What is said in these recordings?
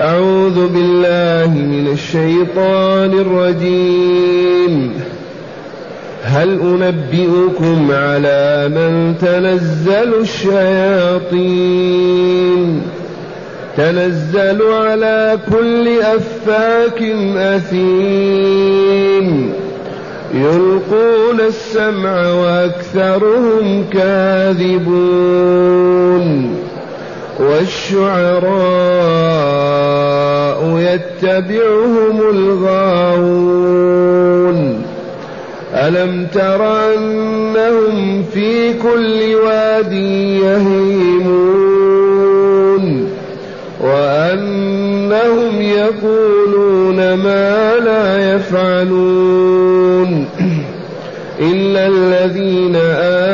أعوذ بالله من الشيطان الرجيم. هل أنبئكم على من تنزل الشياطين؟ تنزل على كل أفاك أثيم. يلقون السمع وأكثرهم كاذبون. والشعراء يتبعهم الغاوون. ألم تر أنهم في كل واد يهيمون؟ وأنهم يقولون ما لا يفعلون؟ إلا الذين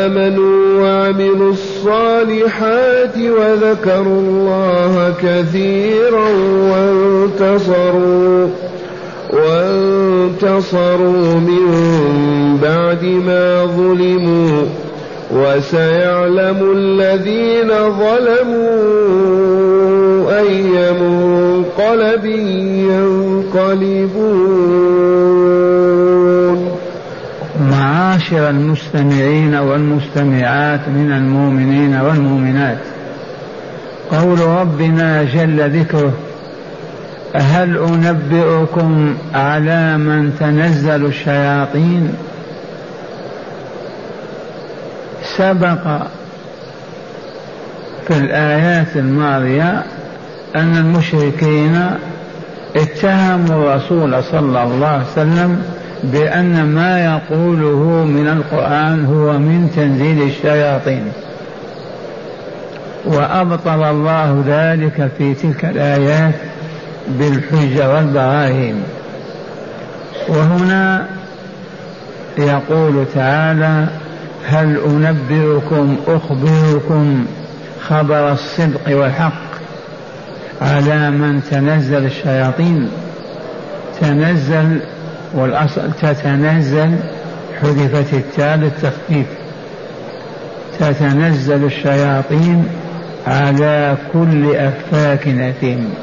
آمنوا وعملوا الصالحات وذكروا الله كثيرا وانتصروا وانتصروا من بعد ما ظلموا وسيعلم الذين ظلموا أي منقلب ينقلبون. معاشر المستمعين والمستمعات من المؤمنين والمؤمنات. قول ربنا جل ذكره هل أنبئكم على من تنزل الشياطين؟ سبق في الآيات الماضية أن المشركين اتهموا الرسول صلى الله عليه وسلم بأن ما يقوله من القرآن هو من تنزيل الشياطين. وأبطل الله ذلك في تلك الآيات بالحجة والبراهين. وهنا يقول تعالى هل أنبئكم أخبركم خبر الصدق والحق على من تنزل الشياطين؟ تنزل والأصل تتنزل حذفت التاء للتخفيف. تتنزل الشياطين على كل أفاك أثيم.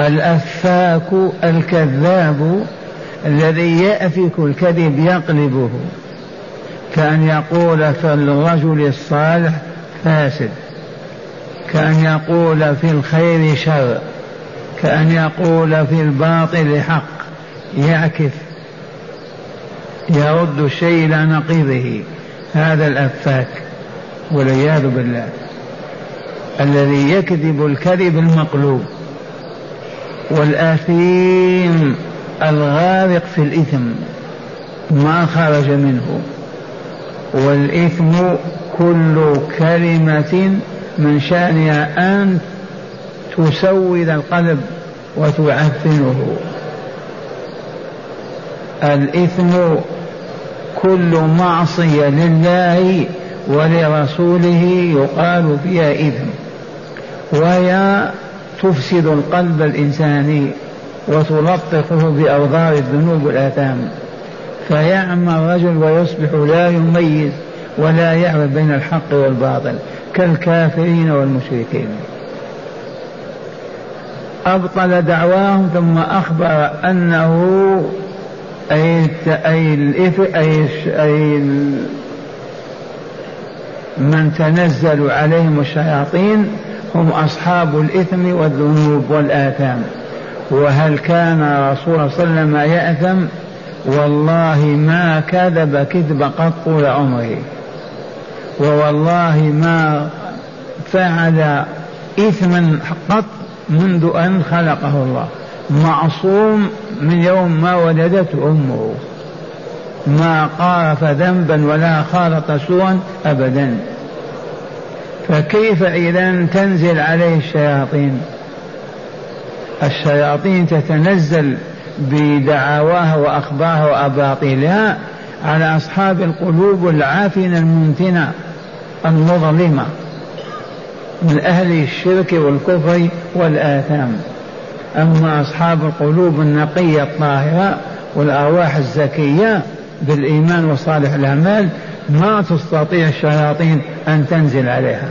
الأفاك الكذاب الذي يأفك الكذب يقلبه كأن يقول في الرجل الصالح فاسد كأن يقول في الخير شر كأن يقول في الباطل حق. يعكف يرد الشيء إلى نقيضه هذا الأفاك والعياذ بالله الذي يكذب الكذب المقلوب والآثيم الغارق في الإثم ما خرج منه والإثم كل كلمة من شأنها أن تسود القلب وتعفنه. الإثم كل معصية لله ولرسوله يقال فيها إثم. وهي تفسد القلب الإنساني وتلطخه بأوضار الذنوب والآثام. فيعمى الرجل ويصبح لا يميز ولا يعرف بين الحق والباطل كالكافرين والمشركين. أبطل دعواهم ثم أخبر أنه أي أي الإثم أي, أي من تنزل عليهم الشياطين هم أصحاب الإثم والذنوب والآثام. وهل كان رسول صلى الله عليه وسلم يأثم؟ والله ما كذب كذب قط طول عمره. ووالله ما فعل إثما قط منذ أن خلقه الله. معصوم من يوم ما ولدته أمه. ما قارف ذنبا ولا خالط سوءا أبدا. فكيف إذا تنزل عليه الشياطين؟ الشياطين تتنزل بدعواها وأخبارها وأباطيلها على أصحاب القلوب العافنة المنتنة المظلمة من أهل الشرك والكفر والآثام. أما أصحاب القلوب النقية الطاهرة والأرواح الزكية بالإيمان وصالح الأعمال ما تستطيع الشياطين أن تنزل عليها.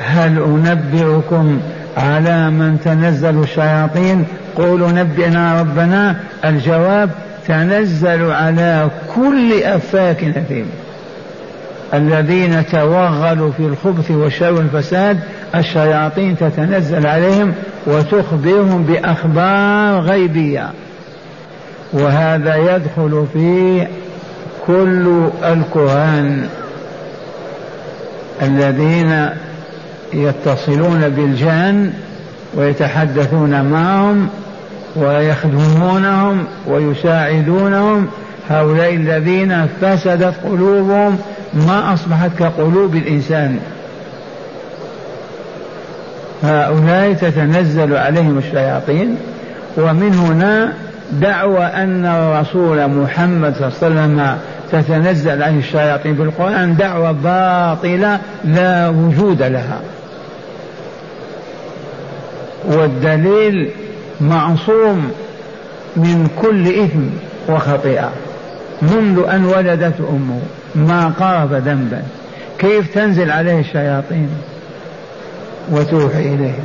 هل أنبئكم على من تنزل الشياطين؟ قولوا نبئنا ربنا. الجواب تنزل على كل أفاك أثيم. الذين توغلوا في الخبث والشر والفساد الشياطين تتنزل عليهم وتخبرهم بأخبار غيبية. وهذا يدخل في كل الكهان الذين يتصلون بالجان ويتحدثون معهم ويخدمونهم ويساعدونهم. هؤلاء الذين فسدت قلوبهم ما أصبحت كقلوب الإنسان. هؤلاء تتنزل عليهم الشياطين ومن هنا دعوى أن الرسول محمد صلى الله عليه وسلم تتنزل عليه الشياطين. بالقرآن دعوة باطلة لا وجود لها. والدليل معصوم من كل إثم وخطيئة. منذ أن ولدته أمه ما قارب ذنبا. كيف تنزل عليه الشياطين؟ وتوحي إليه.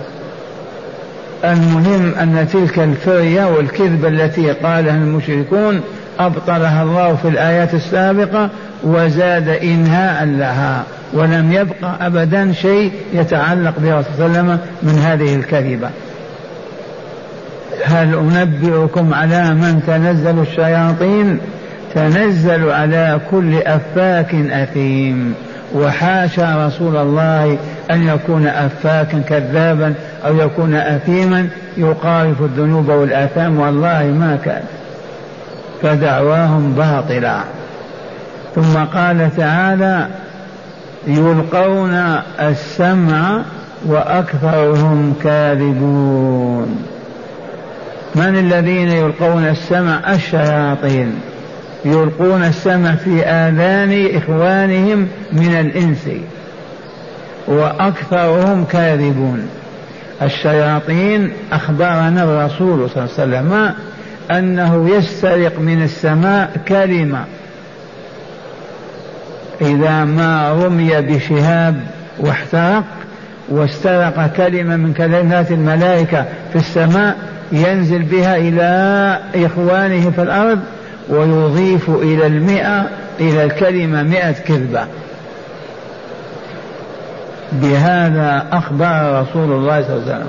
المهم أن تلك الفرية والكذبة التي قالها المشركون أبطلها الله في الآيات السابقة وزاد إنهاء لها ولم يبقى أبدا شيء يتعلق برسول صلى الله عليه وسلم من هذه الكذبة. هل أنبئكم على من تنزل الشياطين؟ تنزل على كل أفاك أثيم. وحاشا رسول الله أن يكون أفاكا كذابا أو يكون أثيما يقارف الذنوب والآثام والله ما كان. فدعواهم باطلة ثم قال تعالى يلقون السمع وأكثرهم كاذبون. من الذين يلقون السمع؟ الشياطين. يلقون السمع في آذان إخوانهم من الإنس. وأكثرهم كاذبون. الشياطين أخبرنا الرسول صلى الله عليه وسلم أنه يسترق من السماء كلمة. إذا ما رمي بشهاب واحترق واسترق كلمة من كلمات الملائكة في السماء ينزل بها إلى إخوانه في الأرض ويضيف إلى المئة إلى الكلمة مئة كذبة. بهذا أخبر رسول الله صلى الله عليه وسلم.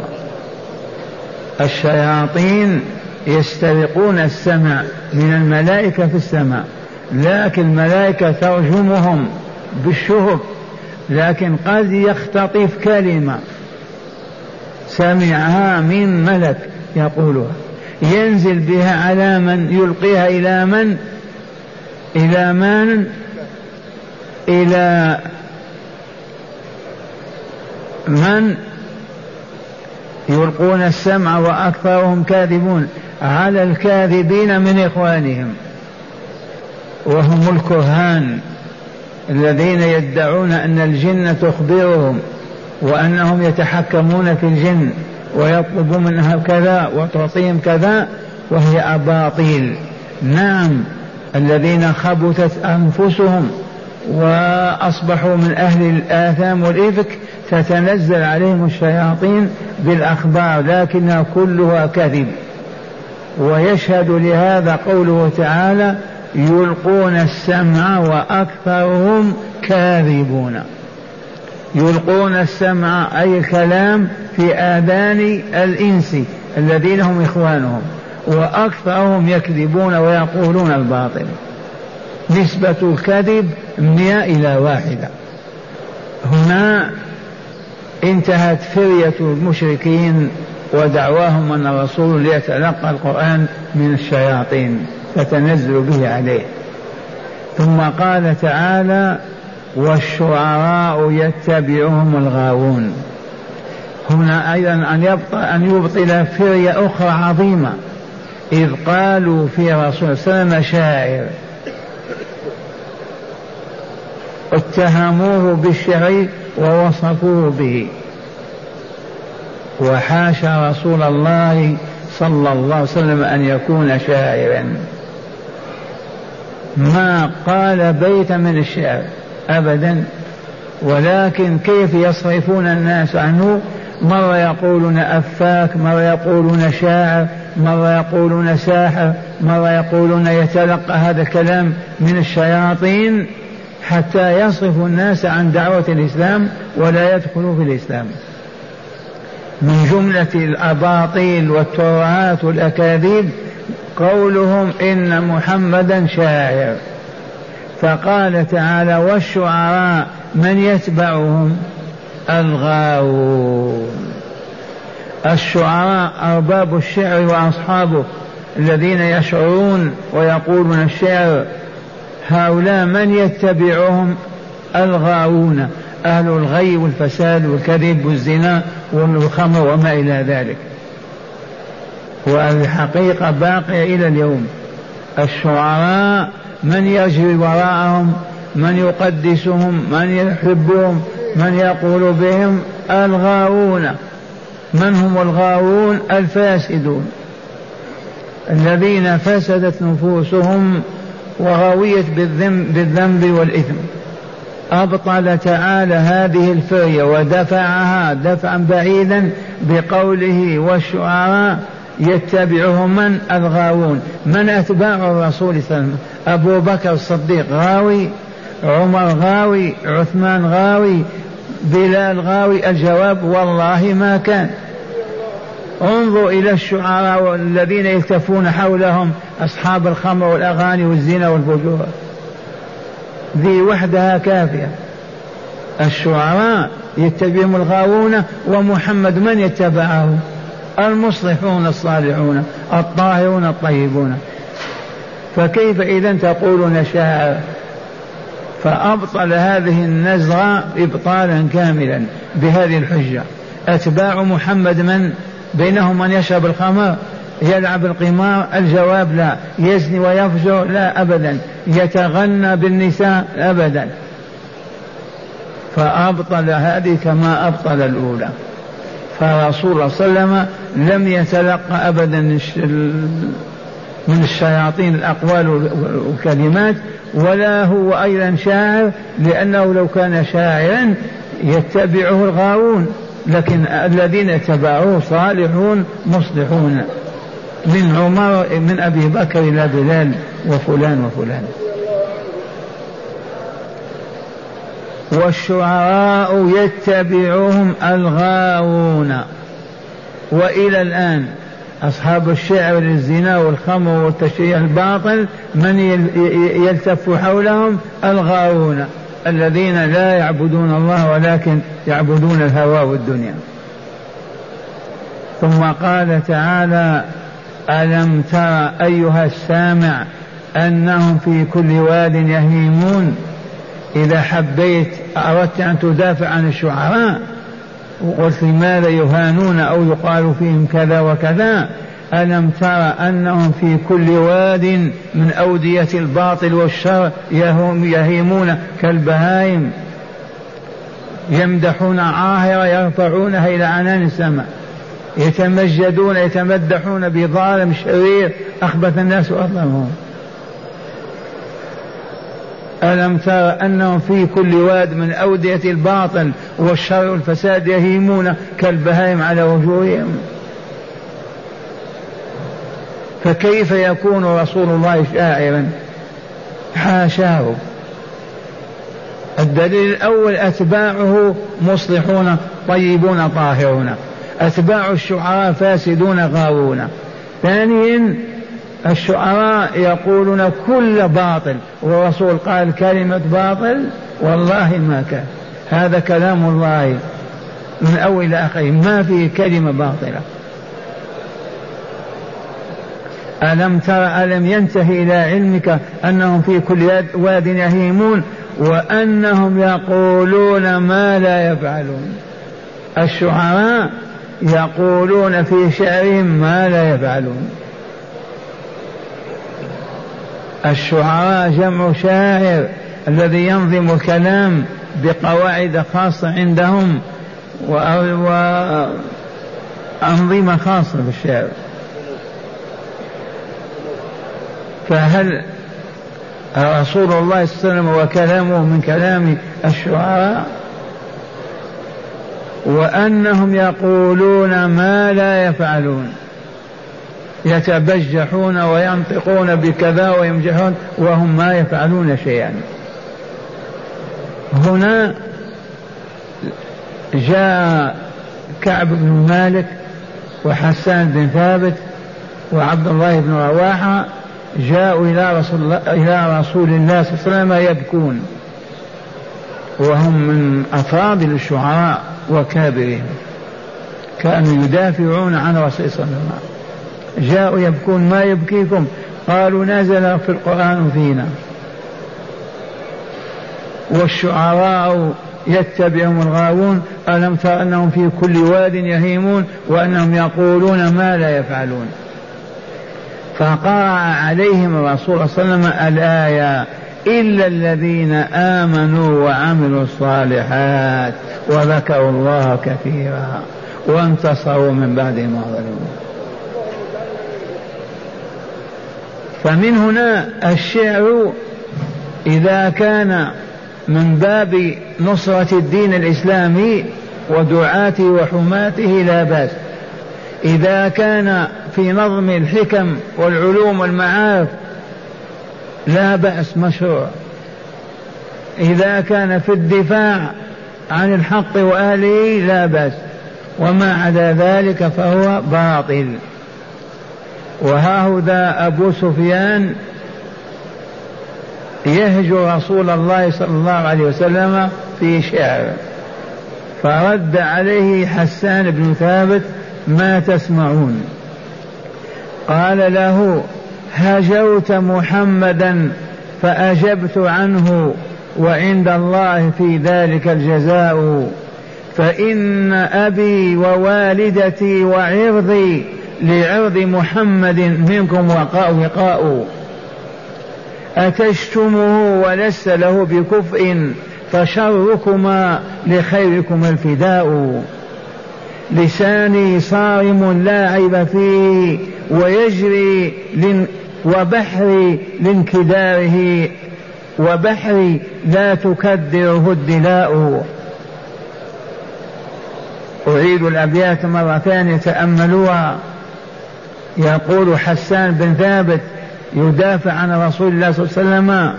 الشياطين يسترقون السمع من الملائكة في السماء لكن الملائكة ترجمهم بالشهب لكن قد يختطف كلمة. سمعها من ملك يقولها. ينزل بها على من؟ يلقيها إلى من؟ إلى من؟ إلى من يلقون السمع وأكثرهم كاذبون على الكاذبين من إخوانهم. وهم الكهان الذين يدعون أن الجن تخبرهم وأنهم يتحكمون في الجن ويطلب منها كذا وتعطيهم كذا وهي أباطيل. نعم الذين خبثت أنفسهم وأصبحوا من أهل الآثام والإفك تتنزل عليهم الشياطين بالأخبار لكنها كلها كذب. ويشهد لهذا قوله تعالى يلقون السمع وأكثرهم كاذبون. يلقون السمع أي الكلام في آذان الإنس الذين هم إخوانهم وأكثرهم يكذبون ويقولون الباطل. نسبة الكذب مئة إلى واحدة. هنا انتهت فرية المشركين ودعواهم أن الرسول ليتلقى القرآن من الشياطين فتنزل به عليه. ثم قال تعالى والشعراء يتبعهم الغاوون هنا أيضا أن يبطل أن يبطل فرية أخرى عظيمة. إذ قالوا في رسول صلى الله عليه وسلم شاعر اتهموه بالشعر ووصفوه به. وحاشا رسول الله صلى الله عليه وسلم أن يكون شاعرا. ما قال بيت من الشعر أبدا. ولكن كيف يصرفون الناس عنه؟ مرة يقولون أفاك مرة يقولون شاعر مرة يقولون ساحر مرة يقولون يتلقى هذا الكلام من الشياطين. حتى يصرفوا الناس عن دعوة الإسلام ولا يدخلوا في الإسلام. من جملة الأباطيل والترعات والأكاذيب قولهم إن محمدا شاعر. فقال تعالى والشعراء من يتبعهم؟ الغاوون. الشعراء أرباب الشعر وأصحابه الذين يشعرون ويقولون الشعر. هؤلاء من يتبعهم؟ الغاوون أهل الغي والفساد والكذب والزنا والخمر وما إلى ذلك. والحقيقة باقية إلى اليوم. الشعراء من يجري وراءهم من يقدسهم من يحبهم من يقول بهم الغاوون. من هم الغاوون؟ الفاسدون. الذين فسدت نفوسهم وغويت بالذنب, والإثم. أبطل تعالى هذه الفرية ودفعها دفعا بعيدا بقوله والشعراء يتبعهم من؟ الغاوون. من أتباع الرسول صلى الله عليه وسلم؟ أبو بكر الصديق غاوي عمر غاوي عثمان غاوي بلال غاوي. الجواب والله ما كان. انظر إلى الشعراء الذين يلتفون حولهم أصحاب الخمر والأغاني والزنا والفجور. ذي وحدها كافية. الشعراء يتبعهم الغاوون ومحمد من يتبعه؟ المصلحون الصالحون الطاهرون الطيبون. فكيف إذا تقولون شاعر؟ فأبطل هذه النزغة إبطالا كاملا بهذه الحجة. أتباع محمد من؟ بينهم من يشرب الخمر يلعب القمار الجواب لا يزني ويفجر لا أبدا يتغنى بالنساء أبدا. فأبطل هذه كما أبطل الأولى. فرسول الله صلى الله عليه وسلم لم يتلقى أبدا من الشياطين الأقوال والكلمات ولا هو أيضا شاعر لأنه لو كان شاعرا يتبعه الغاوون. لكن الذين اتبعوه صالحون مصلحون. من عمر من أبي بكر إلى بلال وفلان وفلان. والشعراء يتبعهم الغاوون. وإلى الآن أصحاب الشعر للزنا والخمر والتشريع الباطل من يلتف حولهم؟ الغاوون. الذين لا يعبدون الله ولكن يعبدون الهوى والدنيا. ثم قال تعالى ألم تر أيها السامع أنهم في كل واد يهيمون؟ إذا حبيت أردت أن تدافع عن الشعراء وقلت لماذا يهانون أو يقال فيهم كذا وكذا؟ ألم تر أنهم في كل واد من أودية الباطل والشر يهيمون كالبهائم يمدحون عاهرة يرفعونها إلى عنان السماء. يتمجدون يتمدحون بظالم شرير أخبث الناس وأظلمهم. ألم تر أنهم في كل واد من أودية الباطل والشر والفساد يهيمون كالبهائم على وجوههم. فكيف يكون رسول الله شاعرا؟ حاشاه. الدليل الأول أتباعه مصلحون طيبون طاهرون. أتباع الشعراء فاسدون غاوون. ثانيا الشعراء يقولون كل باطل والرسول قال كلمة باطل والله ما كان. هذا كلام الله. من أول إلى آخره ما فيه كلمة باطلة. ألم تر ألم ينتهي إلى علمك أنهم في كل واد يهيمون وأنهم يقولون ما لا يفعلون. الشعراء يقولون في شعرهم ما لا يفعلون. الشعراء جمع شاعر الذي ينظم الكلام بقواعد خاصة عندهم وأنظمة خاصة بالشعر. فهل رسول الله صلى الله عليه وسلم وكلامه من كلام الشعراء؟ وأنهم يقولون ما لا يفعلون. يتبجحون وينطقون بكذا ويمجحون وهم ما يفعلون شيئا. هنا جاء كعب بن مالك وحسان بن ثابت وعبد الله بن رواحة جاءوا إلى رسول الله إلى رسول الله صلى الله عليه وسلم يبكون. وهم من أفاضل الشعراء وكابرهم. كانوا يدافعون عن رسول صلى الله عليه وسلم. جاءوا يبكون ما يبكيكم؟ قالوا نزل في القرآن فينا. والشعراء يتبعهم الغاوون ألم تر أنهم في كل واد يهيمون وأنهم يقولون ما لا يفعلون؟ فقرأ عليهم الرسول صلى الله عليه وسلم الآية إلا الذين آمنوا وعملوا الصالحات وذكروا الله كثيرا وانتصروا من بعد ما ظلموا فمن هنا الشعر إذا كان من باب نصرة الدين الإسلامي ودعاته وحماته لا بأس. إذا كان في نظم الحكم والعلوم والمعارف لا بأس مشروع. إذا كان في الدفاع عن الحق وأهله لا بأس. وما عدا ذلك فهو باطل. وهاهذا أبو سفيان يهجو رسول الله صلى الله عليه وسلم في شعر. فرد عليه حسان بن ثابت ما تسمعون. قال له هجوت محمدا فأجبت عنه وعند الله في ذلك الجزاء. فإن أبي ووالدتي وعرضي لعرض محمد منكم وقاء وقاء. أتشتمه ولست له بكفء فشركما لخيركم الفداء. لساني صارم لا عيب فيه ويجري لن وبحري لانكداره وبحري لا تكدره الدلاء. أعيد الأبيات مرة ثانية تأملوها يقول حسان بن ثابت يدافع عن رسول الله صلى الله عليه وسلم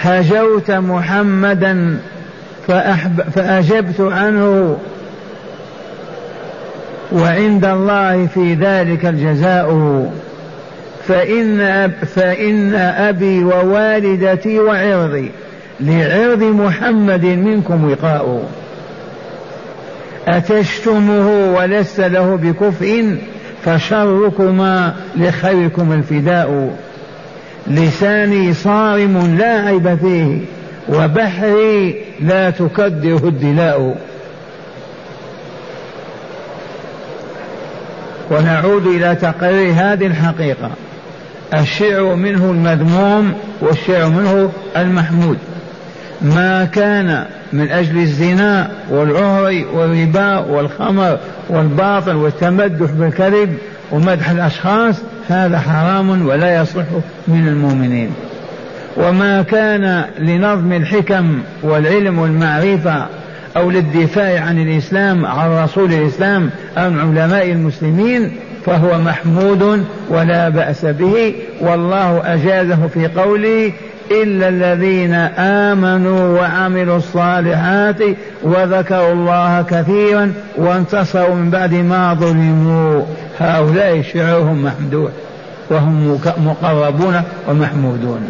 هجوت محمدا فأحب فأجبت عنه وعند الله في ذلك الجزاء. فإن, أب فإن أبي ووالدتي وعرضي لعرض محمد منكم وقاء. أتشتمه ولست له بكفء فشركما لخيركم الفداء. لساني صارم لا عيب فيه وبحري لا تكدره الدلاء. ونعود إلى تقرير هذه الحقيقة. الشعر منه المذموم والشعر منه المحمود. ما كان من أجل الزنا والعهر والربا والخمر والباطل والتمدح بالكذب ومدح الأشخاص هذا حرام ولا يصح من المؤمنين. وما كان لنظم الحكم والعلم والمعرفة أو للدفاع عن الإسلام عن رسول الإسلام عن علماء المسلمين فهو محمود ولا بأس به. والله أجازه في قوله إلا الذين آمنوا وعملوا الصالحات وذكروا الله كثيرا وانتصروا من بعد ما ظلموا. هؤلاء شعرهم محمدون وهم مقربون ومحمودون.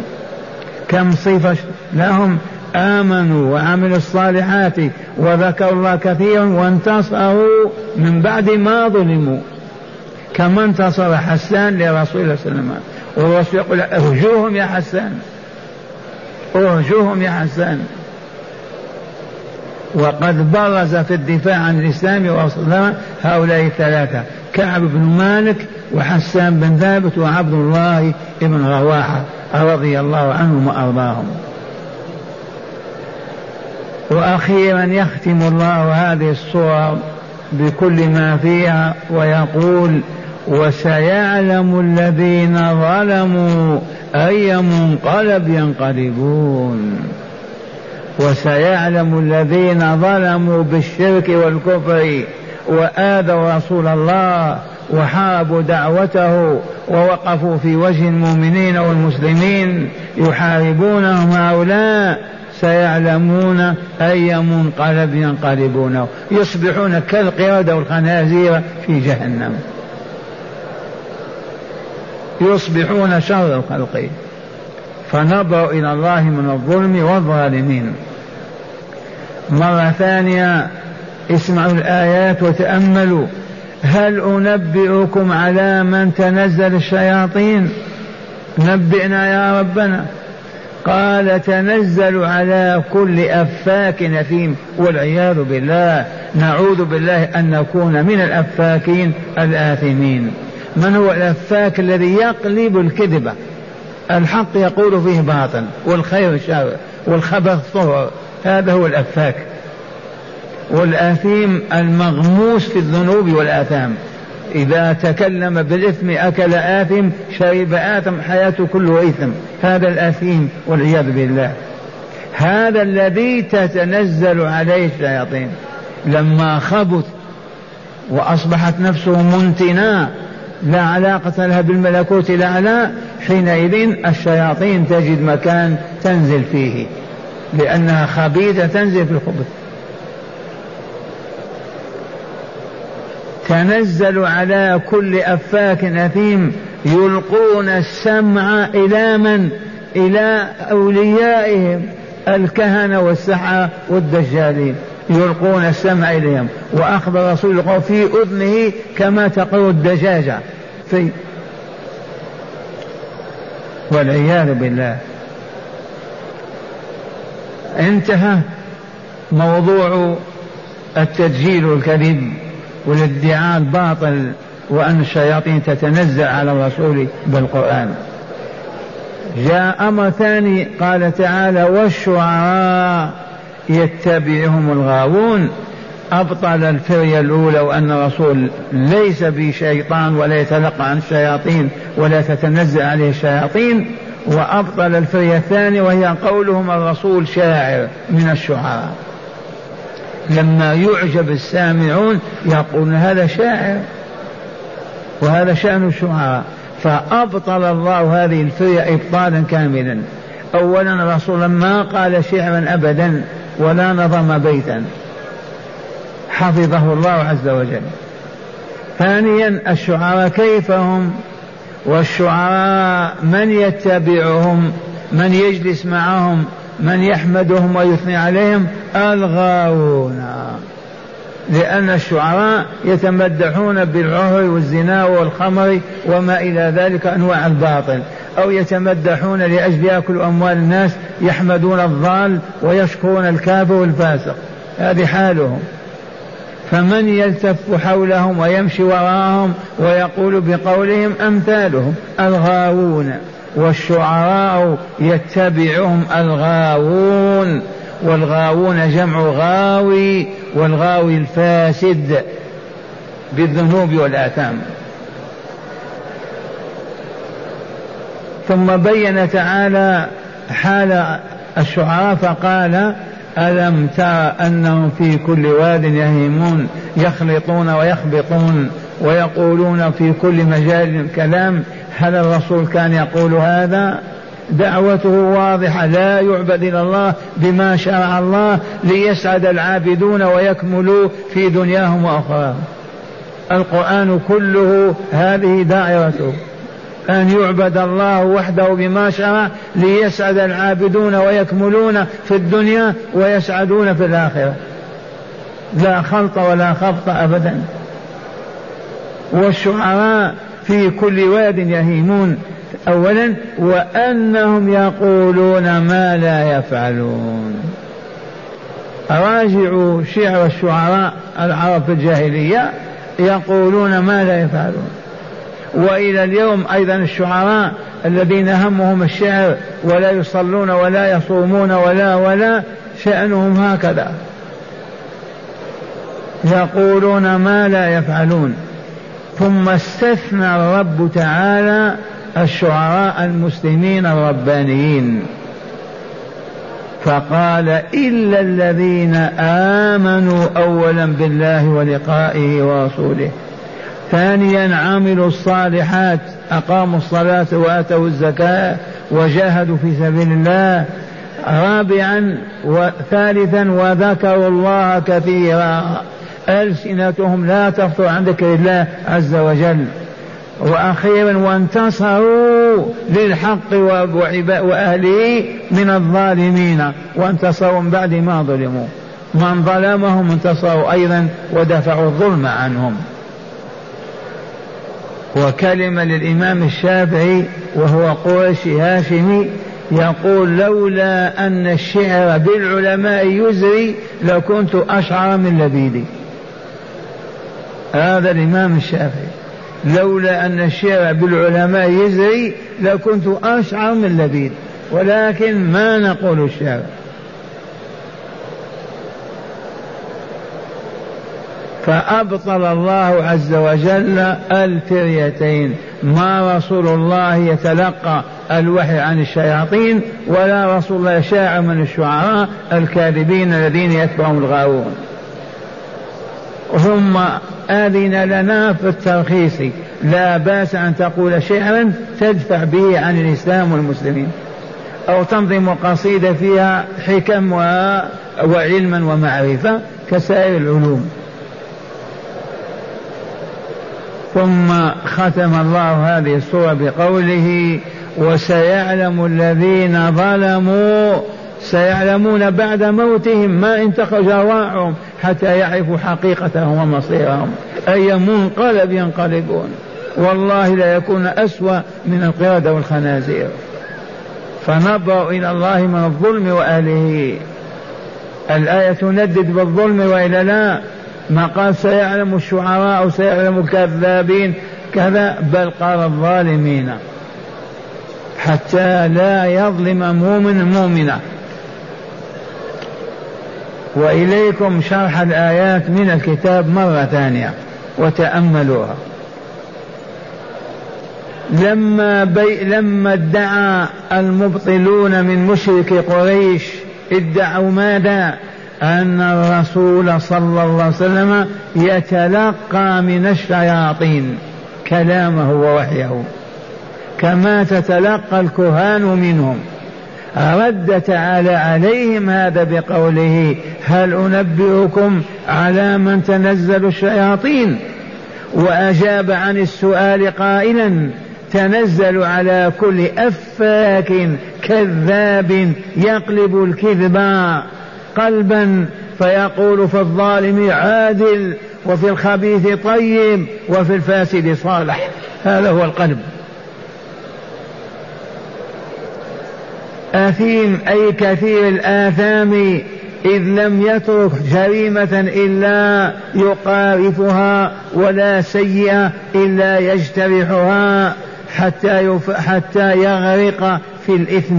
كم صفة لهم؟ آمنوا وعملوا الصالحات وذكروا الله كثيرا وانتصروا من بعد ما ظلموا. كما انتصر حسان لرسول الله صلى الله عليه وسلم. والرسول يقول ارجوهم يا حسان. ارجوهم يا حسان. وقد برز في الدفاع عن الإسلام ورسول هؤلاء الثلاثة كعب بن مالك وحسان بن ثابت وعبد الله بن رواحه رضي الله عنهم وأرضاهم. وأخيرا يختم الله هذه الصور بكل ما فيها ويقول وسيعلم الذين ظلموا أي منقلب ينقلبون. وسيعلم الذين ظلموا بالشرك والكفر وآذوا رسول الله وحاربوا دعوته ووقفوا في وجه المؤمنين والمسلمين يحاربونهم هؤلاء سيعلمون أي منقلب ينقلبونه يصبحون كالقردة والخنازير في جهنم. يصبحون شر الخلق. فنظروا إلى الله من الظلم والظالمين. مرة ثانية اسمعوا الآيات وتأملوا. هل أنبئكم على من تنزل الشياطين؟ نبئنا يا ربنا. قال تنزل على كل أفاك نثيم والعياذ بالله نعوذ بالله أن نكون من الأفاكين الآثمين. من هو الأفاك الذي يقلب الكذبة الحق يقول فيه باطل والخير شر والخبث طهر هذا هو الأفاك. والآثيم المغموس في الذنوب والآثام. إذا تكلم بالإثم أكل آثم شرب آثم حياته كله إثم. هذا الآثيم والعياذ بالله. هذا الذي تتنزل عليه الشياطين. لما خبث وأصبحت نفسه منتنا لا علاقة لها بالملكوت الأعلى حينئذ الشياطين تجد مكان تنزل فيه لأنها خبيثة تنزل في الخبث. تنزل على كل أفاك أثيم يلقون السمع إلى من؟ إلى أوليائهم الكهنة والسحرة والدجالين. يلقون السمع إليهم. وأخذ الرسول في أذنه كما تقول الدجاجة. في والعياذ بالله. انتهى موضوع التدجيل والكذب والادعاء الباطل وأن الشياطين تتنزل على الرسول بالقرآن. جاء أمر ثاني قال تعالى والشعراء يتبعهم الغاوون. أبطل الفرية الأولى وأن الرسول ليس بشيطان ولا يتلقى عن الشياطين ولا تتنزل عليه الشياطين. وأبطل الفرية الثانية وهي قولهم الرسول شاعر من الشعراء. لما يعجب السامعون يقولون هذا شاعر وهذا شأن الشعراء. فأبطل الله هذه الفرية إبطالا كاملا. أولا الرسول ما قال شعرا أبدا ولا نظم بيتا. حفظه الله عز وجل. ثانيا الشعراء كيف هم؟ والشعراء من يتبعهم؟ من يجلس معهم؟ من يحمدهم ويثني عليهم ألغاوون. لأن الشعراء يتمدحون بالعهر والزنا والخمر وما إلى ذلك أنواع الباطل أو يتمدحون لأجل يأكلوا أموال الناس يحمدون الضال ويشكرون الكافر والفاسق. هذه حالهم. فمن يلتف حولهم ويمشي وراءهم ويقول بقولهم أمثالهم ألغاوون. والشعراء يتبعهم الغاوون والغاوون جمع غاوي والغاوي الفاسد بالذنوب والآثام. ثم بين تعالى حال الشعراء فقال ألم تر أنهم في كل واد يهيمون يخلطون ويخبطون ويقولون في كل مجال كلام هل الرسول كان يقول هذا؟ دعوته واضحة لا يعبد إلى الله بما شرع الله ليسعد العابدون ويكملوا في دنياهم وأخراهم. القرآن كله هذه دائرته أن يعبد الله وحده بما شرع ليسعد العابدون ويكملون في الدنيا ويسعدون في الآخرة. لا خلط ولا خبط أبدا. والشعراء في كل واد يهيمون أولا وأنهم يقولون ما لا يفعلون. راجعوا شعر الشعراء العرب في الجاهلية يقولون ما لا يفعلون. وإلى اليوم أيضا الشعراء الذين همهم الشعر ولا يصلون ولا يصومون ولا ولا شأنهم هكذا. يقولون ما لا يفعلون. ثم استثنى الرب تعالى الشعراء المسلمين الربانيين. فقال إلا الذين آمنوا أولا بالله ولقائه ورسوله. ثانيا عملوا الصالحات أقاموا الصلاة وآتوا الزكاة وجاهدوا في سبيل الله. رابعا وثالثا وذكروا الله كثيرا. ألسنتهم لا تفتر عن ذكر الله عز وجل. وأخيرا وانتصروا للحق وأهله من الظالمين. وانتصروا من بعد ما ظلموا. من ظلمهم انتصروا أيضا ودفعوا الظلم عنهم. وكلمة للإمام الشافعي وهو قرشي هاشمي يقول لولا أن الشعر بالعلماء يزري لكنت أشعر من لبيدي هذا الإمام الشافعي. لولا أن الشعر بالعلماء يزري لكنت أشعر من لبيد ولكن ما نقول الشعر فأبطل الله عز وجل الفريتين. ما رسول الله يتلقى الوحي عن الشياطين ولا رسول الله شاعر من الشعراء الكاذبين الذين يتبعهم الغاوون. ثم أذن لنا في الترخيص لا بأس أن تقول شعرا تدفع به عن الإسلام والمسلمين. أو تنظم قصيدة فيها حكم وعلما ومعرفة كسائر العلوم. ثم ختم الله هذه السورة بقوله وسيعلم الذين ظلموا سيعلمون بعد موتهم ما انتقج أرواحهم حتى يعرفوا حقيقتهم ومصيرهم. أي منقلب ينقلبون. والله لا يكون أسوأ من القردة والخنازير. فنبرأ إلى الله من الظلم وأهله. الآية تندد بالظلم وإلا لا. ما قال سيعلم الشعراء سيعلم الكذابين. كذا بل قال الظالمين. حتى لا يظلم مؤمن مؤمنة. وإليكم شرح الآيات من الكتاب مرة ثانية وتأملوها. لما بي لما ادعى المبطلون من مشرك قريش ادعوا ماذا؟ أن الرسول صلى الله عليه وسلم يتلقى من الشياطين كلامه ووحيه كما تتلقى الكهان منهم. رد تعالى عليهم هذا بقوله هل أنبئكم على من تنزل الشياطين؟ وأجاب عن السؤال قائلا تنزل على كل أفاك كذاب يقلب الكذب قلبا فيقول في الظالم عادل وفي الخبيث طيب وفي الفاسد صالح. هذا هو القلب. أثيم أي كثير الآثام إذ لم يترك جريمة إلا يقارفها ولا سيئة إلا يجترحها حتى. حتى يغرق في الإثم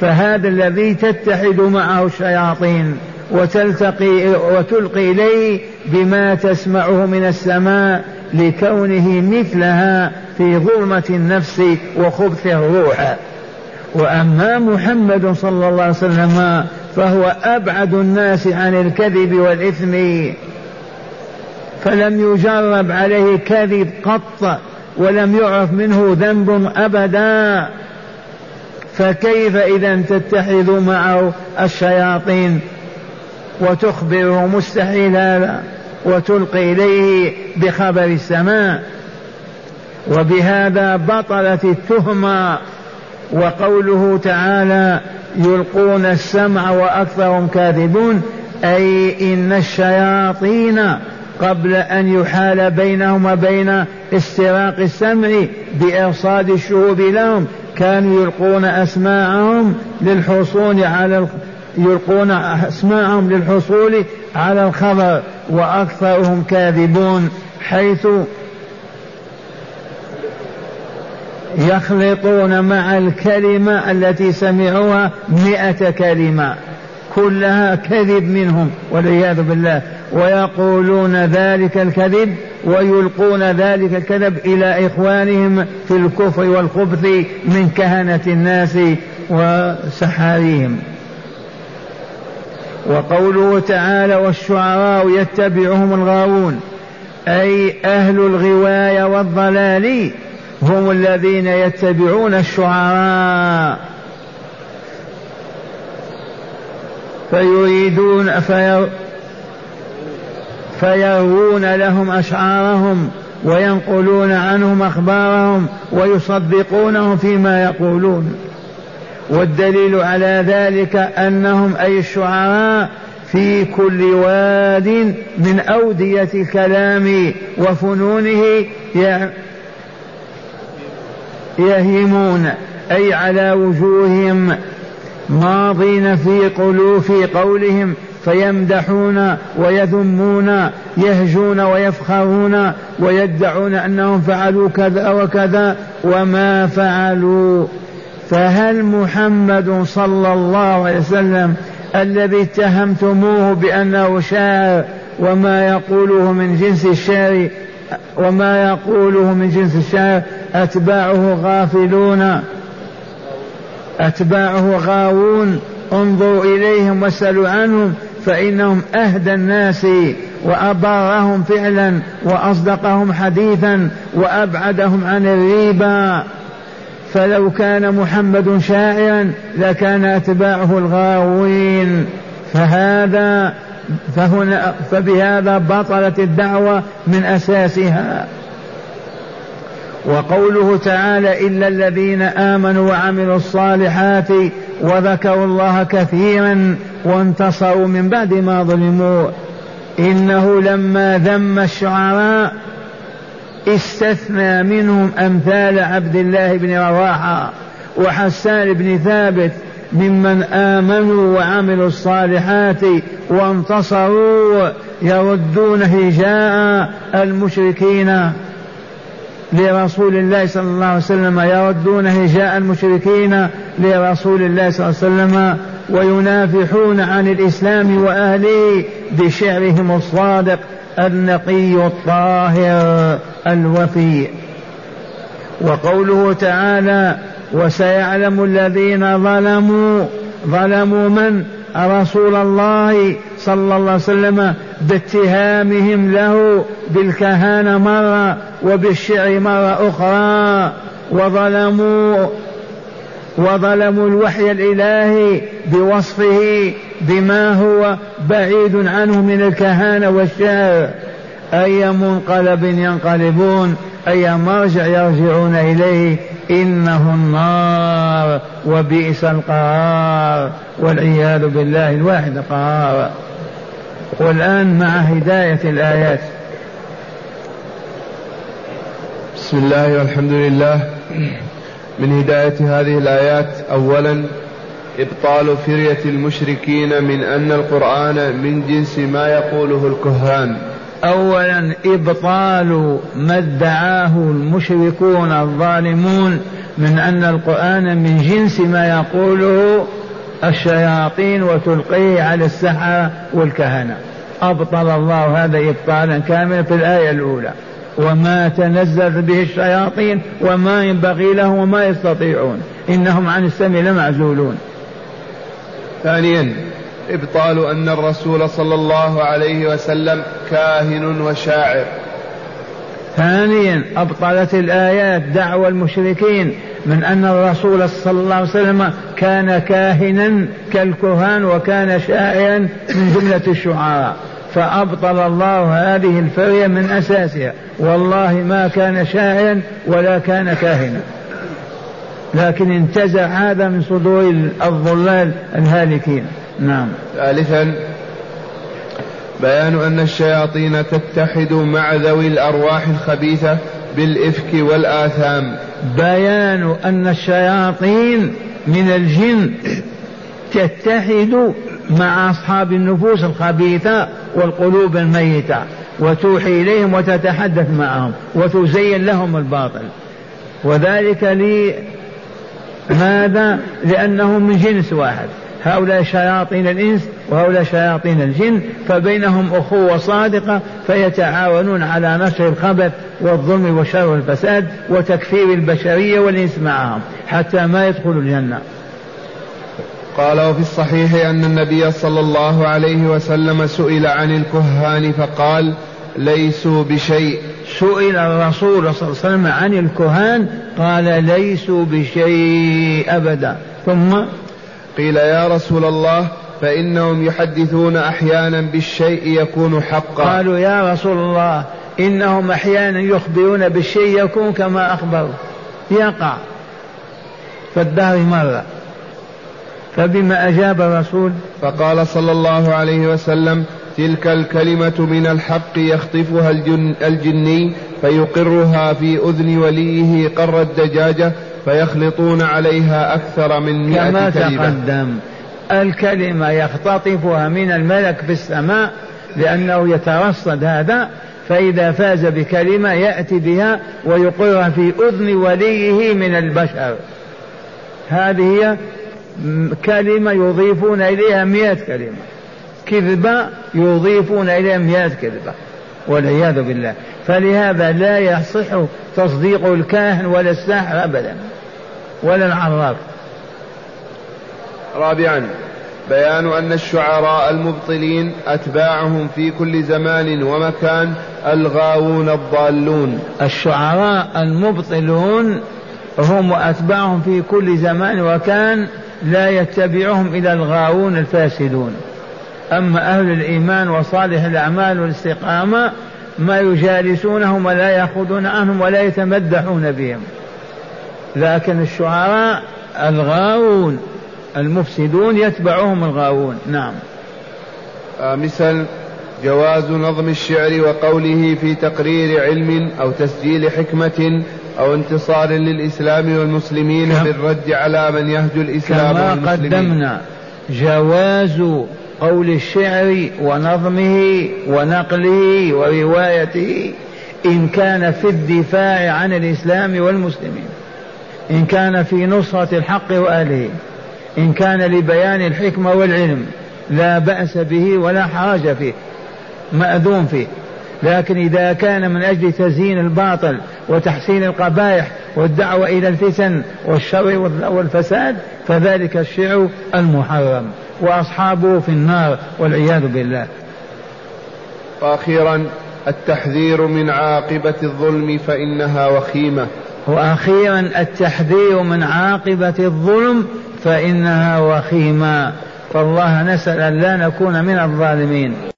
فهذا الذي تتحد معه الشياطين وتلتقي وتلقي إليه بما تسمعه من السماء لكونه مثلها في ظلمة النفس وخبث الروح وأما محمد صلى الله عليه وسلم فهو أبعد الناس عن الكذب والإثم. فلم يجرب عليه كذب قط ولم يعرف منه ذنب أبدا. فكيف إذا تتحد معه الشياطين وتخبره مستحيل هذا وتلقي إليه بخبر السماء؟ وبهذا بطلت التهمة وقوله تعالى يلقون السمع وأكثرهم كاذبون أي إن الشياطين قبل أن يحال بينهم وبين استراق السمع بإرصاد الشهوب لهم كانوا يلقون أسماعهم للحصول على يلقون أسماعهم للحصول على الخبر وأكثرهم كاذبون حيث يخلطون مع الكلمة التي سمعوها مئة كلمة. كلها كذب منهم والعياذ بالله. ويقولون ذلك الكذب ويلقون ذلك الكذب إلى إخوانهم في الكفر والخبث من كهنة الناس وسحاريهم. وقوله تعالى والشعراء يتبعهم الغاوون أي أهل الغواية والضلال. هم الذين يتبعون الشعراء. فيريدون في فيروون لهم أشعارهم وينقلون عنهم أخبارهم ويصدقونهم فيما يقولون. والدليل على ذلك أنهم أي الشعراء في كل واد من أودية الكلام وفنونه يهيمون أي على وجوههم ماضين في قلوب في قولهم فيمدحون ويذمون يهجون ويفخرون ويدعون أنهم فعلوا كذا وكذا وما فعلوا. فهل محمد صلى الله عليه وسلم الذي اتهمتموه بأنه شاعر وما يقوله من جنس الشعر وما يقوله من جنس الشعر أتباعه غافلون. أتباعه غاوون انظروا إليهم واسألوا عنهم فإنهم أهدى الناس وأبرهم فعلا وأصدقهم حديثا وأبعدهم عن الريبة فلو كان محمد شاعرا لكان أتباعه الغاوين. فهذا فهنا فبهذا بطلت الدعوة من أساسها. وقوله تعالى إلا الذين آمنوا وعملوا الصالحات وذكروا الله كثيرا وانتصروا من بعد ما ظلموا. إنه لما ذم الشعراء استثنى منهم أمثال عبد الله بن رواحة وحسان بن ثابت ممن آمنوا وعملوا الصالحات وانتصروا يردون هجاء المشركين لرسول الله صلى الله عليه وسلم يردون هجاء المشركين لرسول الله صلى الله عليه وسلم وينافحون عن الإسلام وأهله بشعرهم الصادق النقي الطاهر الوفي وقوله تعالى وسيعلم الذين ظلموا. ظلموا من؟ رسول الله صلى الله عليه وسلم باتهامهم له بالكهانة مرة وبالشعر مرة أخرى. وظلموا وظلموا الوحي الإلهي بوصفه بما هو بعيد عنه من الكهانة والشعر. أي منقلب ينقلبون أي مرجع يرجعون إليه إنه النار وبئس القرار والعياذ بالله الواحد القرار والآن مع هداية الآيات. بسم الله والحمد لله. من هداية هذه الآيات أولا إبطال فرية المشركين من أن القرآن من جنس ما يقوله الكهان. أولا إبطال ما ادعاه المشركون الظالمون من أن القرآن من جنس ما يقوله الشياطين وتلقيه على السحرة والكهنة. أبطل الله هذا إبطالا كاملا في الآية الأولى. وما تنزل به الشياطين وما ينبغي لهم وما يستطيعون. إنهم عن السمع لمعزولون. ثانيا إبطال أن الرسول صلى الله عليه وسلم كاهن وشاعر. ثانيا أبطلت الآيات دعوى المشركين من أن الرسول صلى الله عليه وسلم كان كاهنا كالكهان وكان شاعرا من جملة الشعراء. فأبطل الله هذه الفرية من أساسها. والله ما كان شاعرا ولا كان كاهنا. لكن انتزع هذا من صدور الضلال الهالكين. نعم. ثالثا بيان أن الشياطين تتحد مع ذوي الأرواح الخبيثة بالإفك والآثام. بيان أن الشياطين من الجن تتحد مع أصحاب النفوس الخبيثة والقلوب الميتة وتوحي إليهم وتتحدث معهم وتزين لهم الباطل. وذلك لي ماذا؟ لأنهم من جنس واحد. هؤلاء شياطين الإنس وهؤلاء شياطين الجن فبينهم أخوة صادقة فيتعاونون على نشر الخبث والظلم والشر والفساد وتكفير البشرية والإنس معهم حتى ما يدخلوا الجنة. قال وفي الصحيح أن النبي صلى الله عليه وسلم سئل عن الكهان فقال ليسوا بشيء. سئل الرسول صلى الله عليه وسلم عن الكهان قال ليسوا بشيء أبدا. ثم قيل يا رسول الله فإنهم يحدثون أحيانا بالشيء يكون حقا. قالوا يا رسول الله إنهم أحيانا يخبرون بالشيء يكون كما أخبروا. يقع. فالدهر مرة فبما أجاب الرسول فقال صلى الله عليه وسلم تلك الكلمة من الحق يخطفها الجن الجني فيقرها في أذن وليه قر الدجاجة فيخلطون عليها أكثر من مئة كما كلمة. تقدم الكلمة يختطفها من الملك في السماء لأنه يترصد هذا فإذا فاز بكلمة يأتي بها ويقرها في أذن وليه من البشر. هذه هي كلمة يضيفون إليها مئة كلمة. كذبة يضيفون إليها مئة كذبة والعياذ بالله. فلهذا لا يصح تصديق الكاهن ولا الساحر أبدا. ولا العراف رابعا بيان أن الشعراء المبطلين أتباعهم في كل زمان ومكان الغاوون الضالون. الشعراء المبطلون هم أتباعهم في كل زمان وكان لا يتبعهم إلى الغاوون الفاسدون. أما أهل الإيمان وصالح الأعمال والاستقامة ما يجالسونهم ولا يأخذون عنهم ولا يتمدحون بهم. لكن الشعراء الغاوون المفسدون يتبعهم الغاوون. نعم. خامسا جواز نظم الشعر وقوله في تقرير علم أو تسجيل حكمة أو انتصار للإسلام والمسلمين بالرد على من يهجو الإسلام كما والمسلمين. قدمنا جواز قول الشعر ونظمه ونقله وروايته إن كان في الدفاع عن الإسلام والمسلمين. إن كان في نصرة الحق وأهله إن كان لبيان الحكمة والعلم لا بأس به ولا حرج فيه مأذون فيه. لكن إذا كان من أجل تزيين الباطل وتحسين القبائح والدعوة إلى الفتن والشر والفساد فذلك الشعر المحرم. وأصحابه في النار والعياذ بالله. وأخيرا التحذير من عاقبة الظلم فإنها وخيمة. وأخيرا التحذير من عاقبة الظلم فإنها وخيمة. فالله نسأل أن لا نكون من الظالمين.